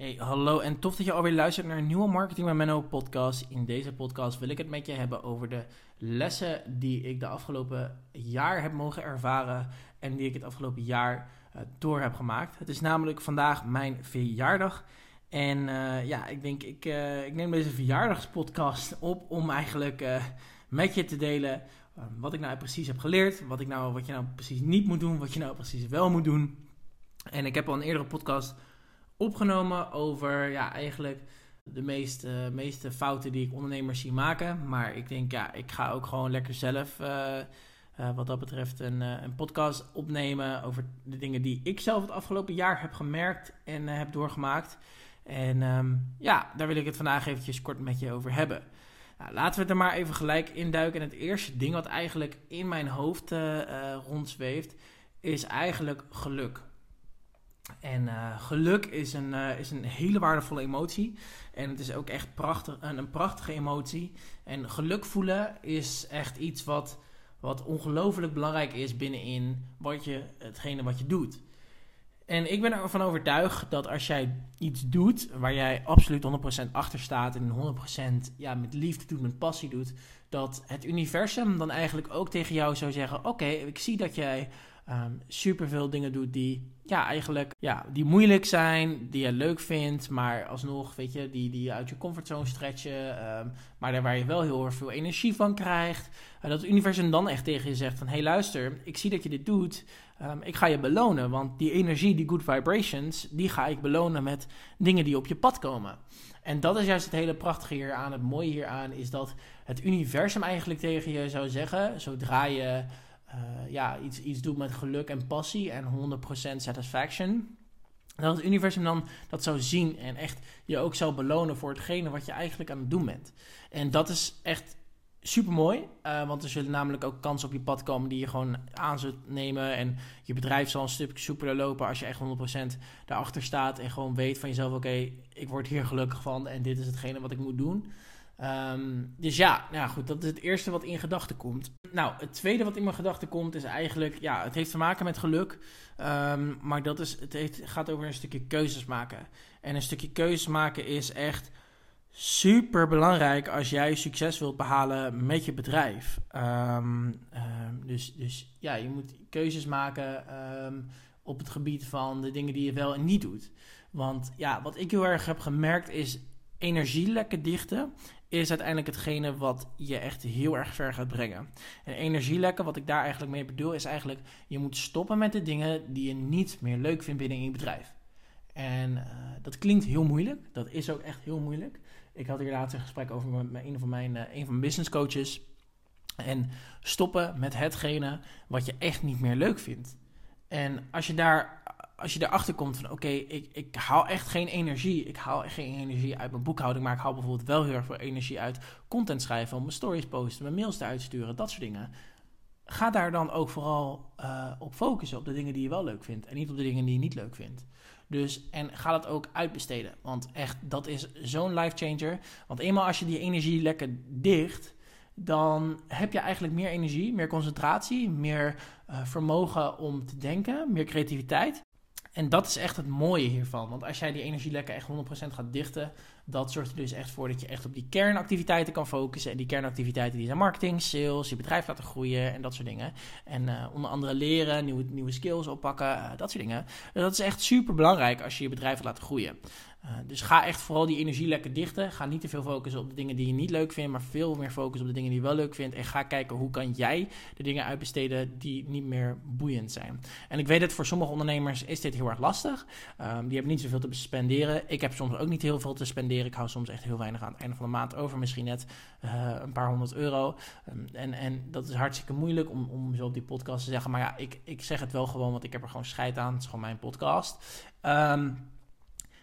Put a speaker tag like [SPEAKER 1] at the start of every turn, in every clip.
[SPEAKER 1] Hey, hallo en tof dat je alweer luistert naar een nieuwe Marketing met Menno podcast. In deze podcast wil ik het met je hebben over de lessen die ik de afgelopen jaar heb mogen ervaren en die ik het afgelopen jaar uh, door heb gemaakt. Het is namelijk vandaag mijn verjaardag. En uh, ja, ik denk, ik, uh, ik neem deze verjaardagspodcast op om eigenlijk met je te delen wat ik nou precies heb geleerd. Wat, ik nou, wat je nou precies niet moet doen, wat je nou precies wel moet doen. En ik heb al een eerdere podcast opgenomen over ja, eigenlijk de meeste, meeste fouten die ik ondernemers zie maken. Maar ik denk, ja, ik ga ook gewoon lekker zelf uh, uh, wat dat betreft een, uh, een podcast opnemen over de dingen die ik zelf het afgelopen jaar heb gemerkt en heb doorgemaakt. En um, ja, daar wil ik het vandaag eventjes kort met je over hebben. Nou, laten we het er maar even gelijk induiken. En het eerste ding wat eigenlijk in mijn hoofd rondzweeft, is eigenlijk geluk. En uh, geluk is een, uh, is een hele waardevolle emotie. En het is ook echt prachtig, een, een, prachtige emotie. En geluk voelen is echt iets wat, wat ongelooflijk belangrijk is binnenin wat je, hetgene wat je doet. En ik ben ervan overtuigd dat als jij iets doet waar jij absoluut 100% achter staat en 100% ja, met liefde doet, met passie doet, dat het universum dan eigenlijk ook tegen jou zou zeggen: Oké, ik zie dat jij um, ehm, super veel dingen doet die ja, eigenlijk ja, die moeilijk zijn, die je leuk vindt, maar alsnog, weet je, die, die uit je comfortzone stretchen, um, maar daar waar je wel heel erg veel energie van krijgt. Uh, dat het universum dan echt tegen je zegt van, hey, luister, ik zie dat je dit doet, um, ik ga je belonen, want die energie, die good vibrations, die ga ik belonen met dingen die op je pad komen. En dat is juist het hele prachtige hier aan, het mooie hieraan, is dat het universum eigenlijk tegen je zou zeggen, zodra je uh, ja, iets, iets doet met geluk en passie en 100% satisfaction. Dat het universum dan dat zou zien en echt je ook zou belonen voor hetgene wat je eigenlijk aan het doen bent. En dat is echt super mooi, uh, want er zullen namelijk ook kansen op je pad komen die je gewoon aan zult nemen. En je bedrijf zal een stukje soepeler lopen als je echt 100% daarachter staat en gewoon weet van jezelf: oké, ik word hier gelukkig van en dit is hetgene wat ik moet doen. Um, dus ja, nou goed, dat is het eerste wat in gedachten komt. Nou, het tweede wat in mijn gedachten komt is eigenlijk, ja, het heeft te maken met geluk. Um, maar dat is, het heeft, gaat over een stukje keuzes maken. En een stukje keuzes maken is echt super belangrijk als jij succes wilt behalen met je bedrijf. Um, dus, dus ja, je moet keuzes maken op het gebied van de dingen die je wel en niet doet. Want ja, wat ik heel erg heb gemerkt is energielekken dichten is uiteindelijk hetgene wat je echt heel erg ver gaat brengen. En energielekken, wat ik daar eigenlijk mee bedoel, is eigenlijk je moet stoppen met de dingen die je niet meer leuk vindt binnen je bedrijf. En uh, dat klinkt heel moeilijk. Dat is ook echt heel moeilijk. Ik had hier laatst een gesprek over met een van mijn, uh, een van mijn business coaches. En stoppen met hetgene wat je echt niet meer leuk vindt. En als je daar als je erachter komt van oké, ik, ik haal echt geen energie. Ik haal geen energie uit mijn boekhouding. Maar ik haal bijvoorbeeld wel heel erg veel energie uit content schrijven, mijn stories posten, mijn mails te uitsturen, dat soort dingen. Ga daar dan ook vooral uh, op focussen, op de dingen die je wel leuk vindt. En niet op de dingen die je niet leuk vindt. Dus, en ga dat ook uitbesteden. Want echt, dat is zo'n life changer. Want eenmaal als je die energie lekker dicht, dan heb je eigenlijk meer energie, meer concentratie, meer uh, vermogen om te denken, meer creativiteit. En dat is echt het mooie hiervan. Want als jij die energielekken echt 100% gaat dichten, dat zorgt er dus echt voor dat je echt op die kernactiviteiten kan focussen. En die kernactiviteiten die zijn marketing, sales, je bedrijf laten groeien en dat soort dingen. En uh, onder andere leren, nieuwe, nieuwe skills oppakken, uh, dat soort dingen. Dat is echt super belangrijk als je je bedrijf laat groeien. Uh, dus ga echt vooral die energielekken dichten. Ga niet te veel focussen op de dingen die je niet leuk vindt, maar veel meer focussen op de dingen die je wel leuk vindt. En ga kijken hoe kan jij de dingen uitbesteden die niet meer boeiend zijn. En ik weet dat voor sommige ondernemers is dit heel erg lastig. Um, die hebben niet zoveel te spenderen. Ik heb soms ook niet heel veel te spenderen. Ik hou soms echt heel weinig aan het einde van de maand over. Misschien net uh, een paar honderd euro. Um, en, en dat is hartstikke moeilijk om, om zo op die podcast te zeggen. Maar ja, ik, ik zeg het wel gewoon, want ik heb er gewoon scheid aan. Het is gewoon mijn podcast. Um,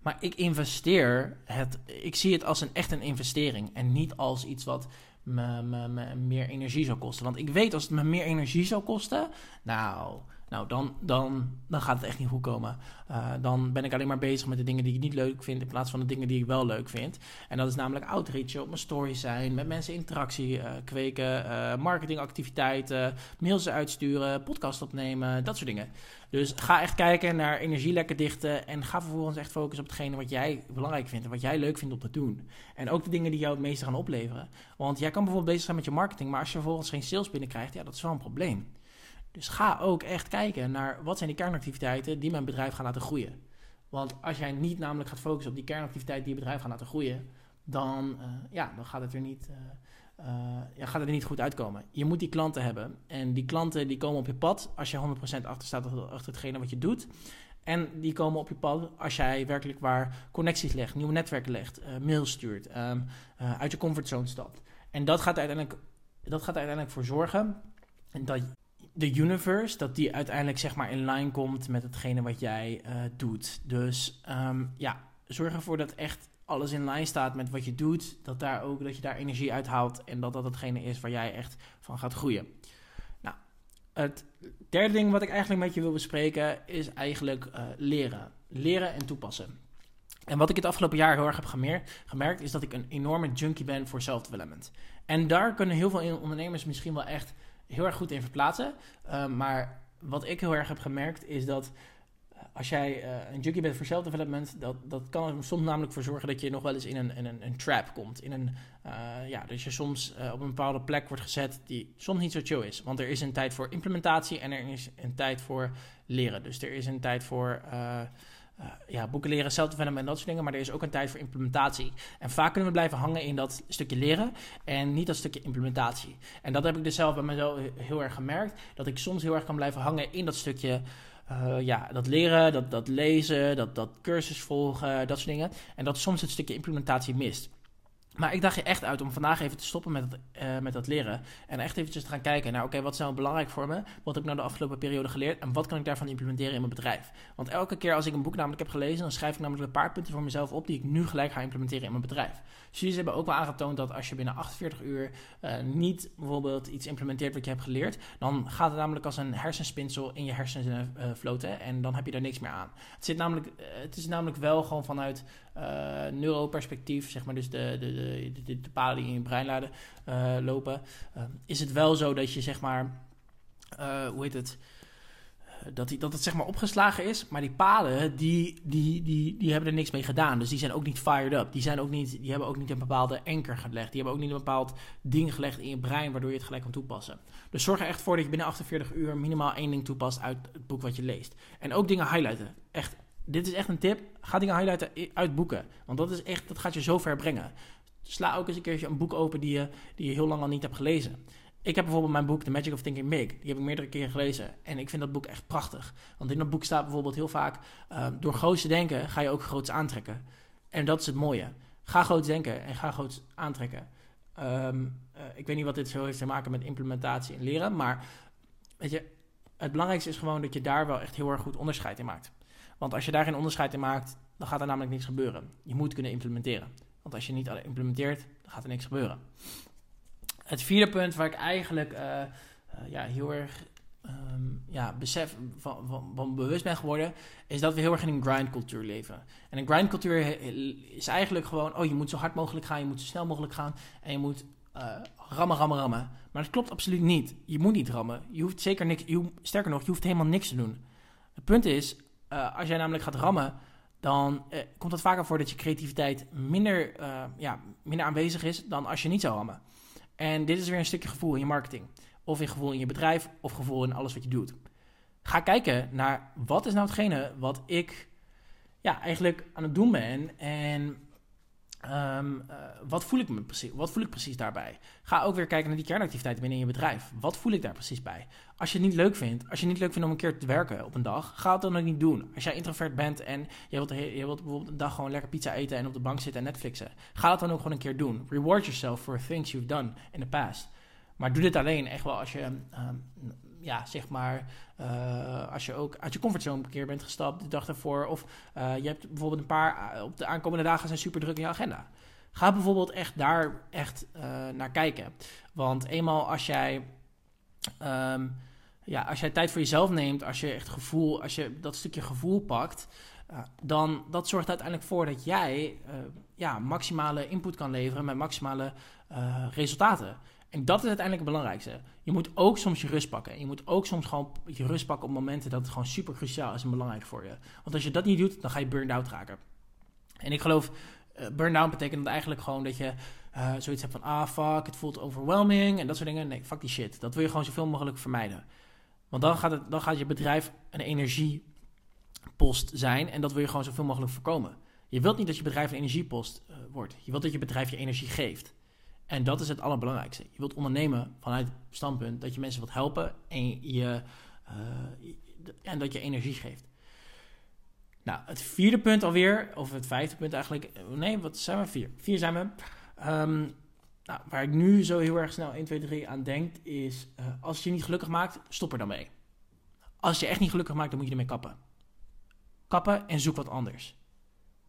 [SPEAKER 1] maar ik investeer het, ik zie het als een echt een investering en niet als iets wat me, me meer energie zou kosten. Want ik weet als het me meer energie zou kosten, nou, Nou, dan, dan, dan gaat het echt niet goed komen. Uh, dan ben ik alleen maar bezig met de dingen die ik niet leuk vind, in plaats van de dingen die ik wel leuk vind. En dat is namelijk outreach, op mijn stories zijn, met mensen interactie uh, kweken, uh, marketingactiviteiten, mails uitsturen, podcast opnemen, dat soort dingen. Dus ga echt kijken naar energielekken dichten en ga vervolgens echt focussen op hetgene wat jij belangrijk vindt en wat jij leuk vindt om te doen. En ook de dingen die jou het meeste gaan opleveren. Want jij kan bijvoorbeeld bezig zijn met je marketing, maar als je vervolgens geen sales binnenkrijgt, ja, dat is wel een probleem. Dus ga ook echt kijken naar wat zijn die kernactiviteiten die mijn bedrijf gaan laten groeien. Want als jij niet namelijk gaat focussen op die kernactiviteiten die je bedrijf gaan laten groeien, dan, uh, ja, dan gaat het er niet, uh, uh, ja, gaat het er niet goed uitkomen. Je moet die klanten hebben. En die klanten die komen op je pad als je 100% achter staat achter hetgene wat je doet. En die komen op je pad als jij werkelijk waar connecties legt, nieuwe netwerken legt, mails stuurt, um, uit je comfortzone stapt. En dat gaat uiteindelijk, dat gaat uiteindelijk voor zorgen dat de universe, dat die uiteindelijk zeg maar in line komt met hetgene wat jij uh, doet. Dus um, ja, zorg ervoor dat echt alles in lijn staat met wat je doet. Dat, daar ook, dat je daar energie uit haalt en dat dat hetgene is waar jij echt van gaat groeien. Nou, het derde ding wat ik eigenlijk met je wil bespreken is eigenlijk uh, leren. Leren en toepassen. En wat ik het afgelopen jaar heel erg heb gemerkt, gemerkt is dat ik een enorme junkie ben voor self-development. En daar kunnen heel veel ondernemers misschien wel echt heel erg goed in verplaatsen. Uh, maar wat ik heel erg heb gemerkt is dat eh, als jij uh, een junkie bent voor self-development, dat, dat kan er soms namelijk voor zorgen dat je nog wel eens in een, een, een trap komt. In een, uh, ja, dat je soms op een bepaalde plek wordt gezet die soms niet zo chill is. Want er is een tijd voor implementatie en er is een tijd voor leren. Dus er is een tijd voor ja, boeken leren, self-development en dat soort dingen. Maar er is ook een tijd voor implementatie. En vaak kunnen we blijven hangen in dat stukje leren en niet dat stukje implementatie. En dat heb ik dus zelf bij mezelf heel erg gemerkt. Dat ik soms heel erg kan blijven hangen in dat stukje. Uh, ja, dat leren, dat, dat lezen, dat, dat cursus volgen, dat soort dingen. En dat soms het stukje implementatie mist. Maar ik dacht je echt uit om vandaag even te stoppen met, het, uh, met dat leren. En echt eventjes te gaan kijken naar, oké, wat is nou belangrijk voor me? Wat heb ik nou de afgelopen periode geleerd? En wat kan ik daarvan implementeren in mijn bedrijf? Want elke keer als ik een boek namelijk heb gelezen, dan schrijf ik namelijk een paar punten voor mezelf op die ik nu gelijk ga implementeren in mijn bedrijf. Studies hebben ook wel aangetoond dat als je binnen 48 uur uh, niet bijvoorbeeld iets implementeert wat je hebt geleerd, dan gaat het namelijk als een hersenspinsel in je hersenen uh, floten en dan heb je daar niks meer aan. Het, zit namelijk, het is namelijk wel gewoon vanuit neuroperspectief, zeg maar, dus de, de, de, de paden die in je brein laden, uh, lopen, uh, is het wel zo dat je zeg maar, hoe heet het, dat, die, dat het zeg maar opgeslagen is, maar die paden die, die, die, die hebben er niks mee gedaan. Dus die zijn ook niet fired up. Die, zijn ook niet, die hebben ook niet een bepaalde anker gelegd. Die hebben ook niet een bepaald ding gelegd in je brein waardoor je het gelijk kan toepassen. Dus zorg er echt voor dat je binnen 48 uur minimaal één ding toepast uit het boek wat je leest. En ook dingen highlighten. Echt dit is echt een tip. Ga dingen highlighten uit boeken. Want dat, is echt, dat gaat je zo ver brengen. Sla ook eens een keertje een boek open die je, die je heel lang al niet hebt gelezen. Ik heb bijvoorbeeld mijn boek The Magic of Thinking Big. Die heb ik meerdere keren gelezen. En ik vind dat boek echt prachtig. Want in dat boek staat bijvoorbeeld heel vaak... Uh, door groots te denken ga je ook groots aantrekken. En dat is het mooie. Ga groots denken en ga groots aantrekken. Um, uh, ik weet niet wat dit zo heeft te maken met implementatie en leren. Maar weet je, het belangrijkste is gewoon dat je daar wel echt heel erg goed onderscheid in maakt. Want als je daar geen onderscheid in maakt, dan gaat er namelijk niks gebeuren. Je moet kunnen implementeren. Want als je niet implementeert, dan gaat er niks gebeuren. Het vierde punt waar ik eigenlijk uh, uh, ja, heel erg um, ja, besef van, van, van, bewust ben geworden, is dat we heel erg in een grindcultuur leven. En een grindcultuur is eigenlijk gewoon, oh je moet zo hard mogelijk gaan, je moet zo snel mogelijk gaan en je moet uh, rammen, rammen, rammen. Maar dat klopt absoluut niet. Je moet niet rammen. Je hoeft zeker niks, je, sterker nog, je hoeft helemaal niks te doen. Het punt is, als jij namelijk gaat rammen, dan uh, komt het vaker voor dat je creativiteit minder, uh, ja, minder aanwezig is dan als je niet zou rammen. En dit is weer een stukje gevoel in je marketing. Of in gevoel in je bedrijf, of gevoel in alles wat je doet. Ga kijken naar wat is nou hetgene wat ik ja, eigenlijk aan het doen ben. En Um, uh, wat, voel ik me precies, wat voel ik precies daarbij? Ga ook weer kijken naar die kernactiviteiten binnen je bedrijf. Wat voel ik daar precies bij? Als je het niet leuk vindt, als je niet leuk vindt om een keer te werken op een dag, ga het dan ook niet doen. Als jij introvert bent en je wilt, je wilt bijvoorbeeld een dag gewoon lekker pizza eten en op de bank zitten en Netflixen, ga dat dan ook gewoon een keer doen. Reward yourself for things you've done in the past. Maar doe dit alleen echt wel als je um, ja, zeg maar, uh, als je ook uit je comfortzone een keer bent gestapt de dag ervoor. Of uh, je hebt bijvoorbeeld een paar, uh, op de aankomende dagen zijn super druk in je agenda. Ga bijvoorbeeld echt daar echt naar kijken. Want eenmaal als jij um, ja, als jij tijd voor jezelf neemt, als je echt gevoel, als je dat stukje gevoel pakt, dan dat zorgt uiteindelijk voor dat jij ja, maximale input kan leveren met maximale resultaten. En dat is uiteindelijk het belangrijkste. Je moet ook soms je rust pakken. Je moet ook soms gewoon je rust pakken op momenten dat het gewoon super cruciaal is en belangrijk voor je. Want als je dat niet doet, dan ga je burned out raken. En ik geloof, uh, burn-out betekent eigenlijk gewoon dat je uh, zoiets hebt van, ah fuck, het voelt overwhelming en dat soort dingen. Nee, fuck die shit. Dat wil je gewoon zoveel mogelijk vermijden. Want dan gaat, het, dan gaat je bedrijf een energiepost zijn en dat wil je gewoon zoveel mogelijk voorkomen. Je wilt niet dat je bedrijf een energiepost uh, wordt. Je wilt dat je bedrijf je energie geeft. En dat is het allerbelangrijkste. Je wilt ondernemen vanuit het standpunt dat je mensen wilt helpen en, je, uh, en dat je energie geeft. Nou, het vierde punt alweer, of het vijfde punt eigenlijk. Nee, wat zijn we? Vier. Vier zijn we. Um, nou, waar ik nu zo heel erg snel 1, 2, 3 aan denk, is uh, als het je niet gelukkig maakt, stop er dan mee. Als je echt niet gelukkig maakt, dan moet je ermee kappen. Kappen en zoek wat anders.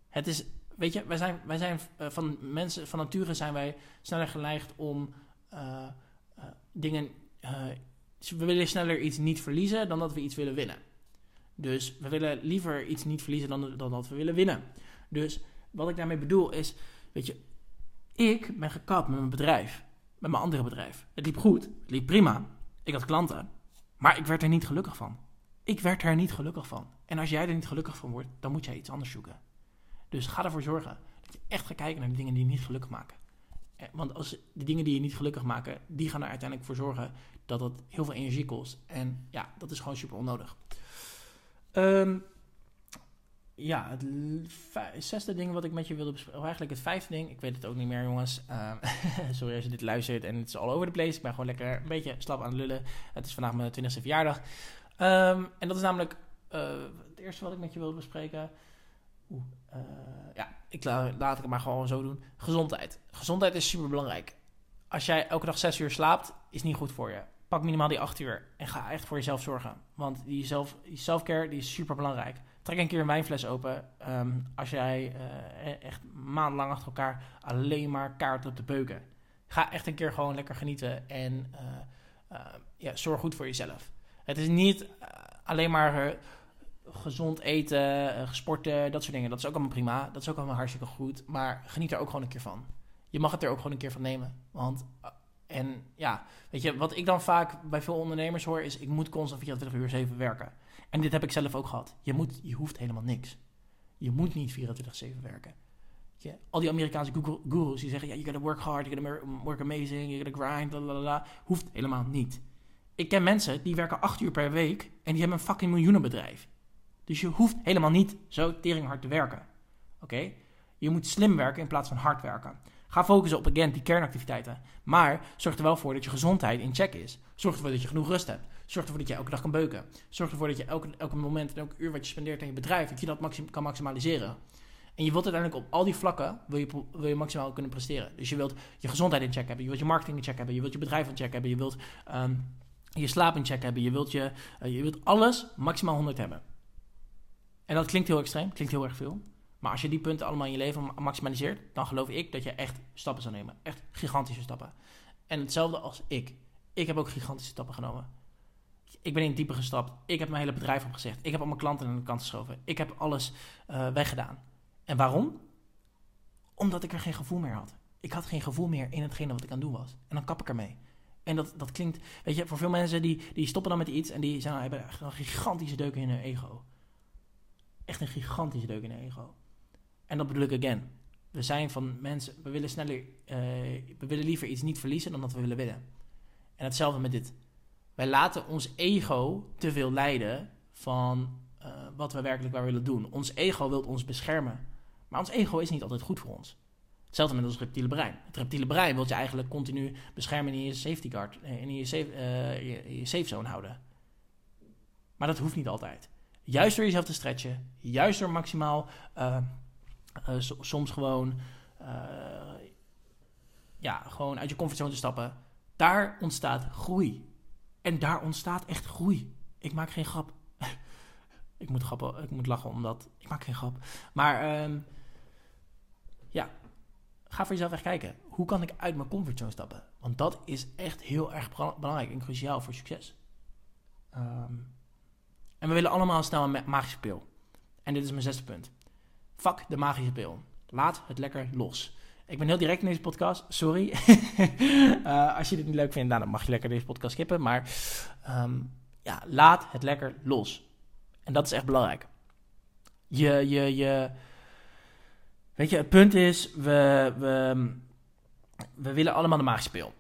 [SPEAKER 1] Het is, weet je, wij zijn, wij zijn uh, van mensen, van nature zijn wij sneller geneigd om uh, dingen. we willen sneller iets niet verliezen dan dat we iets willen winnen. Dus we willen liever iets niet verliezen dan, dan dat we willen winnen. Dus wat ik daarmee bedoel is, weet je, ik ben gekapt met mijn bedrijf, met mijn andere bedrijf. Het liep goed, het liep prima. Ik had klanten, maar ik werd er niet gelukkig van. Ik werd er niet gelukkig van. En als jij er niet gelukkig van wordt, dan moet jij iets anders zoeken. Dus ga ervoor zorgen dat je echt gaat kijken naar de dingen die je niet gelukkig maken. Eh, want als de dingen die je niet gelukkig maken, die gaan er uiteindelijk voor zorgen dat het heel veel energie kost. En ja, dat is gewoon super onnodig. Um, ja, het zesde ding wat ik met je wilde bespreken, of eigenlijk het vijfde ding, ik weet het ook niet meer jongens. Uh, sorry als je dit luistert en het is all over the place. Ik ben gewoon lekker een beetje slap aan het lullen. Het is vandaag mijn 20e verjaardag. Um, en dat is namelijk uh, het eerste wat ik met je wilde bespreken. Uh, ja, ik laat, ik het maar gewoon zo doen. Gezondheid. Gezondheid is super belangrijk. Als jij elke dag 6 uur slaapt, is niet goed voor je. Pak minimaal die 8 uur en ga echt voor jezelf zorgen. Want die, zelf, die self-care die is super belangrijk. Trek een keer een wijnfles open. Um, als jij uh, echt maandenlang achter elkaar alleen maar kaart op de beuken. Ga echt een keer gewoon lekker genieten en uh, ja, zorg goed voor jezelf. Het is niet alleen maar gezond eten, sporten, dat soort dingen. Dat is ook allemaal prima. Dat is ook allemaal hartstikke goed. Maar geniet er ook gewoon een keer van. Je mag het er ook gewoon een keer van nemen. Want en ja, weet je, wat ik dan vaak bij veel ondernemers hoor is: ik moet constant 24 uur 7 werken. En dit heb ik zelf ook gehad. Je, moet, je hoeft helemaal niks. Je moet niet 24-7 werken. Je, al die Amerikaanse gurus die zeggen: ja, you gotta work hard, you gotta work amazing, you gotta grind, lalala. Hoeft helemaal niet. Ik ken mensen die werken 8 uur per week en die hebben een fucking miljoenenbedrijf. Dus je hoeft helemaal niet zo teringhard te werken. Oké? Je moet slim werken in plaats van hard werken. Ga focussen op, again, die kernactiviteiten. Maar zorg er wel voor dat je gezondheid in check is. Zorg ervoor dat je genoeg rust hebt. Zorg ervoor dat je elke dag kan beuken. Zorg ervoor dat je elke, elke moment en elke uur wat je spendeert aan je bedrijf, dat je dat kan maximaliseren. En je wilt uiteindelijk op al die vlakken wil je, wil je maximaal kunnen presteren. Dus je wilt je gezondheid in check hebben, je wilt je marketing in check hebben, je wilt je bedrijf in check hebben, je wilt um, je slaap in check hebben, je wilt, je, uh, je wilt alles maximaal 100 hebben. En dat klinkt heel extreem, klinkt heel erg veel. Maar als je die punten allemaal in je leven maximaliseert, dan geloof ik dat je echt stappen zou nemen. Echt gigantische stappen. En hetzelfde als ik. Ik heb ook gigantische stappen genomen. Ik ben in het diepe gestapt. Ik heb mijn hele bedrijf opgezegd. Ik heb al mijn klanten aan de kant geschoven. Ik heb alles uh, weggedaan. En waarom? Omdat ik er geen gevoel meer had. Ik had geen gevoel meer in hetgene wat ik aan het doen was. En dan kap ik ermee. En dat, dat klinkt, weet je, voor veel mensen die, die stoppen dan met iets en die zijn, hebben echt een gigantische deuk in hun ego. Echt een gigantische deuk in ego. En dat bedoel ik again. We zijn van mensen, we willen sneller, uh, we willen liever iets niet verliezen dan dat we willen winnen. En hetzelfde met dit. Wij laten ons ego te veel leiden van uh, wat we werkelijk waar willen doen. Ons ego wil ons beschermen. Maar ons ego is niet altijd goed voor ons. Hetzelfde met ons reptiele brein. Het reptiele brein wil je eigenlijk continu beschermen in je safety guard, in je safe, je safe zone houden. Maar dat hoeft niet altijd. Juist door jezelf te stretchen, juist door maximaal uh, uh, soms gewoon, uh, ja, gewoon uit je comfortzone te stappen. Daar ontstaat groei. En daar ontstaat echt groei. Ik maak geen grap. ik, moet grappen, ik moet lachen omdat. Ik maak geen grap. Maar um, ja, ga voor jezelf echt kijken. Hoe kan ik uit mijn comfortzone stappen? Want dat is echt heel erg belangrijk en cruciaal voor succes. Ehm, en we willen allemaal snel een magische pil. En dit is mijn zesde punt. Fuck de magische pil. Laat het lekker los. Ik ben heel direct in deze podcast, sorry. uh, als je dit niet leuk vindt, nou, dan mag je lekker deze podcast skippen. Maar um, ja, laat het lekker los. En dat is echt belangrijk. Je, je, je. Weet je, het punt is, we, we, we willen allemaal de magische pil.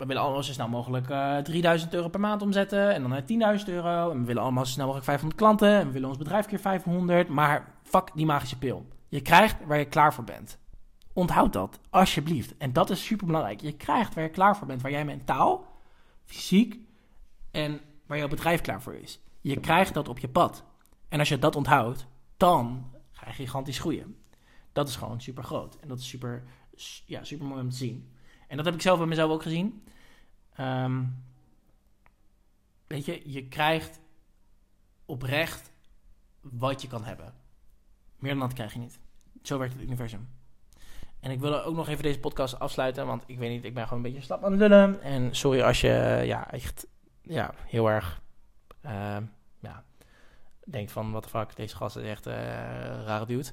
[SPEAKER 1] We willen allemaal zo snel mogelijk uh, eh, 3000 euro per maand omzetten en dan naar 10.000 euro. En we willen allemaal zo snel mogelijk 500 klanten en we willen ons bedrijf keer 500. Maar fuck die magische pil. Je krijgt waar je klaar voor bent. Onthoud dat, alsjeblieft. En dat is super belangrijk. Je krijgt waar je klaar voor bent, waar jij mentaal, fysiek en waar jouw bedrijf klaar voor is. Je krijgt dat op je pad. En als je dat onthoudt, dan ga je gigantisch groeien. Dat is gewoon super groot. En dat is super, ja, super mooi om te zien. En dat heb ik zelf bij mezelf ook gezien. Ehm, weet je, je krijgt oprecht wat je kan hebben. Meer dan dat krijg je niet. Zo werkt het universum. En ik wil ook nog even deze podcast afsluiten, want ik weet niet, ik ben gewoon een beetje slap aan het lullen. En sorry als je ja, echt ja, heel erg uh, ja, denkt van, wat de fuck, deze gast is echt uh, rare dude.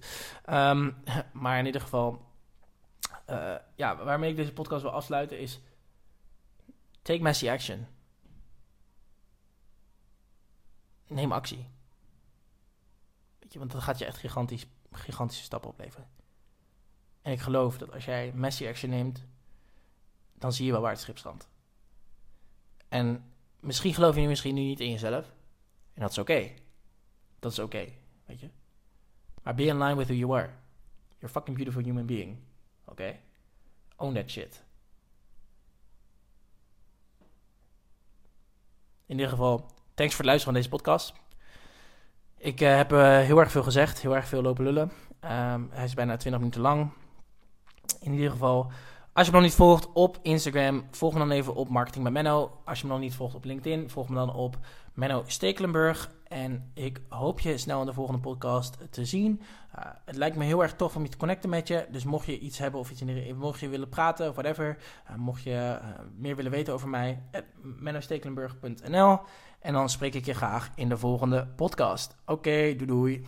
[SPEAKER 1] Um, maar in ieder geval, uh, ja, waarmee ik deze podcast wil afsluiten is, take messy action. Neem actie. Weet je, want dat gaat je echt gigantisch, gigantische stappen opleveren. En ik geloof dat als jij messy action neemt, dan zie je wel waar het schip strandt. En misschien geloof je nu misschien nu niet in jezelf. En dat is oké. Dat is oké, weet je. Maar be in line with who you are. You're a fucking beautiful human being. Oké? Own that shit. In ieder geval, thanks voor het luisteren van deze podcast. Ik uh, heb uh, heel erg veel gezegd, heel erg veel lopen lullen. Um, hij is bijna 20 minuten lang. In ieder geval, als je me nog niet volgt op Instagram, volg me dan even op Marketing bij Menno. Als je me nog niet volgt op LinkedIn, volg me dan op Menno Stekelenburg. En ik hoop je snel in de volgende podcast te zien. Uh, het lijkt me heel erg tof om je te connecten met je. Dus mocht je iets hebben of iets in de, mocht je willen praten of whatever. Uh, mocht je uh, meer willen weten over mij, mennostekelenburg.nl. En dan spreek ik je graag in de volgende podcast. Oké, doei doei.